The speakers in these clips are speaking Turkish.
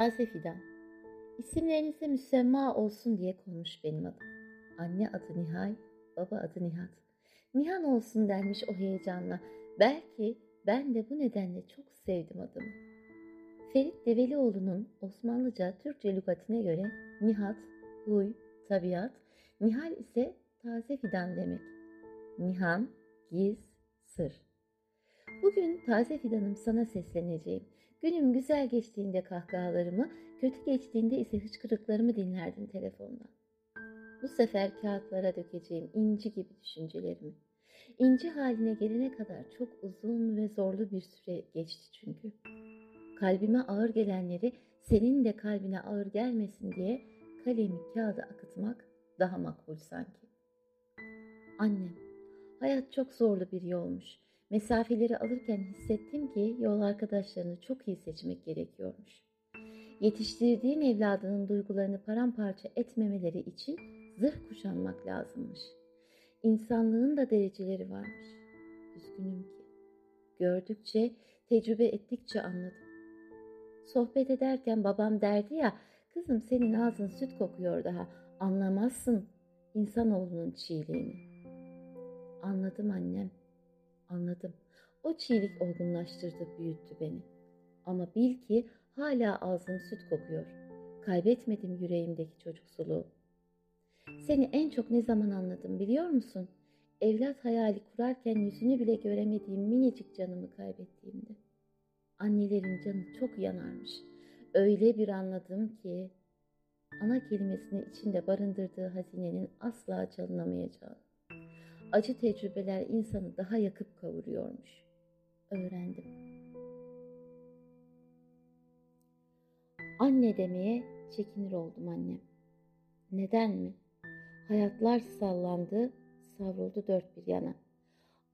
Taze Fidan. İsimlerinize müsemma olsun diye konmuş benim adım. Anne adı Nihal, baba adı Nihat. Nihan olsun dermiş o heyecanla. Belki ben de bu nedenle çok sevdim adımı. Ferit Develioğlu'nun Osmanlıca Türkçe lügatine göre Nihat, huy, tabiat, Nihal ise taze fidan demek. Nihan, giz, sır. Bugün taze fidanım sana sesleneceğim. Günüm güzel geçtiğinde kahkahalarımı, kötü geçtiğinde ise hıçkırıklarımı dinlerdin telefondan. Bu sefer kağıtlara dökeceğim inci gibi düşüncelerimi. İnci haline gelene kadar çok uzun ve zorlu bir süre geçti çünkü. Kalbime ağır gelenleri senin de kalbine ağır gelmesin diye kalemi kağıda akıtmak daha makbul sanki. Annem, hayat çok zorlu bir yolmuş. Mesafeleri alırken hissettim ki yol arkadaşlarını çok iyi seçmek gerekiyormuş. Yetiştirdiğin evladının duygularını paramparça etmemeleri için zırh kuşanmak lazımmış. İnsanlığın da dereceleri varmış. Üzgünüm ki. Gördükçe, tecrübe ettikçe anladım. Sohbet ederken babam derdi ya, kızım senin ağzın süt kokuyor daha, anlamazsın insanoğlunun çiğliğini. Anladım annem, anladım. O çiğlik olgunlaştırdı, büyüttü beni. Ama bil ki hala ağzım süt kokuyor. Kaybetmedim yüreğimdeki çocuksuluğu. Seni en çok ne zaman anladım biliyor musun? Evlat hayali kurarken yüzünü bile göremediğim minicik canımı kaybettiğimde. Annelerin canı çok yanarmış. Öyle bir anladım ki ana kelimesini içinde barındırdığı hazinenin asla çalınamayacağı. Acı tecrübeler insanı daha yakıp kavuruyormuş. Öğrendim. Anne demeye çekinir oldum annem. Neden mi? Hayatlar sallandı, savruldu dört bir yana.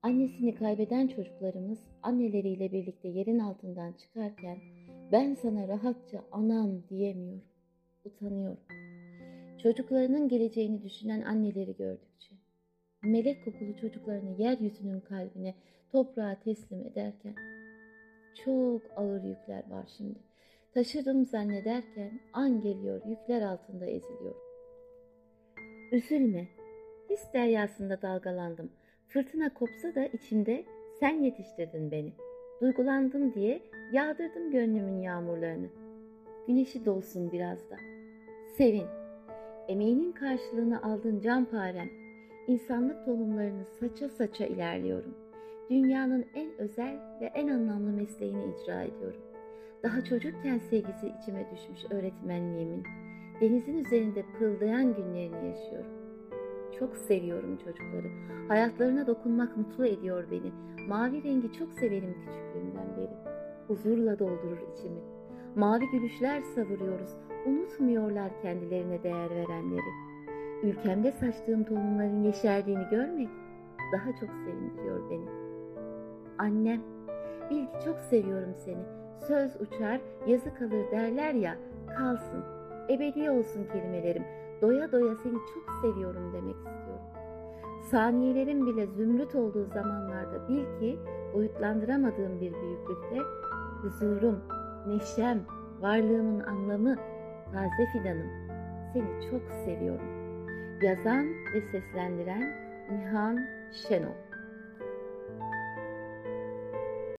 Annesini kaybeden çocuklarımız anneleriyle birlikte yerin altından çıkarken ben sana rahatça anam diyemiyorum. Utanıyorum. Çocuklarının geleceğini düşünen anneleri gördükçe, melek kokulu çocuklarını yeryüzünün kalbine, toprağa teslim ederken çok ağır yükler var şimdi. Taşırım zannederken an geliyor yükler altında eziliyorum. Üzülme. His deryasında dalgalandım. Fırtına kopsa da içimde sen yetiştirdin beni. Duygulandım diye yağdırdım gönlümün yağmurlarını. Güneşi dolsun biraz da. Sevin. Emeğinin karşılığını aldın canparem. İnsanlık tohumlarını saça saça ilerliyorum. Dünyanın en özel ve en anlamlı mesleğini icra ediyorum. Daha çocukken sevgisi içime düşmüş öğretmenliğimin denizin üzerinde pırıldayan günlerini yaşıyorum. Çok seviyorum çocukları. Hayatlarına dokunmak mutlu ediyor beni. Mavi rengi çok severim küçüklüğümden beri. Huzurla doldurur içimi. Mavi gülüşler savuruyoruz. Unutmuyorlar kendilerine değer verenleri. Ülkemde saçtığım tohumların yeşerdiğini görmek daha çok sevindiriyor beni. Annem, bil ki çok seviyorum seni. Söz uçar, yazı kalır derler ya, kalsın ebedi olsun kelimelerim. Doya doya seni çok seviyorum demek istiyorum. Saniyelerim bile zümrüt olduğu zamanlarda bil ki boyutlandıramadığım bir büyüklükte huzurum, neşem, varlığımın anlamı, taze fidanım. Seni çok seviyorum. Yazan ve seslendiren Nihan Şenol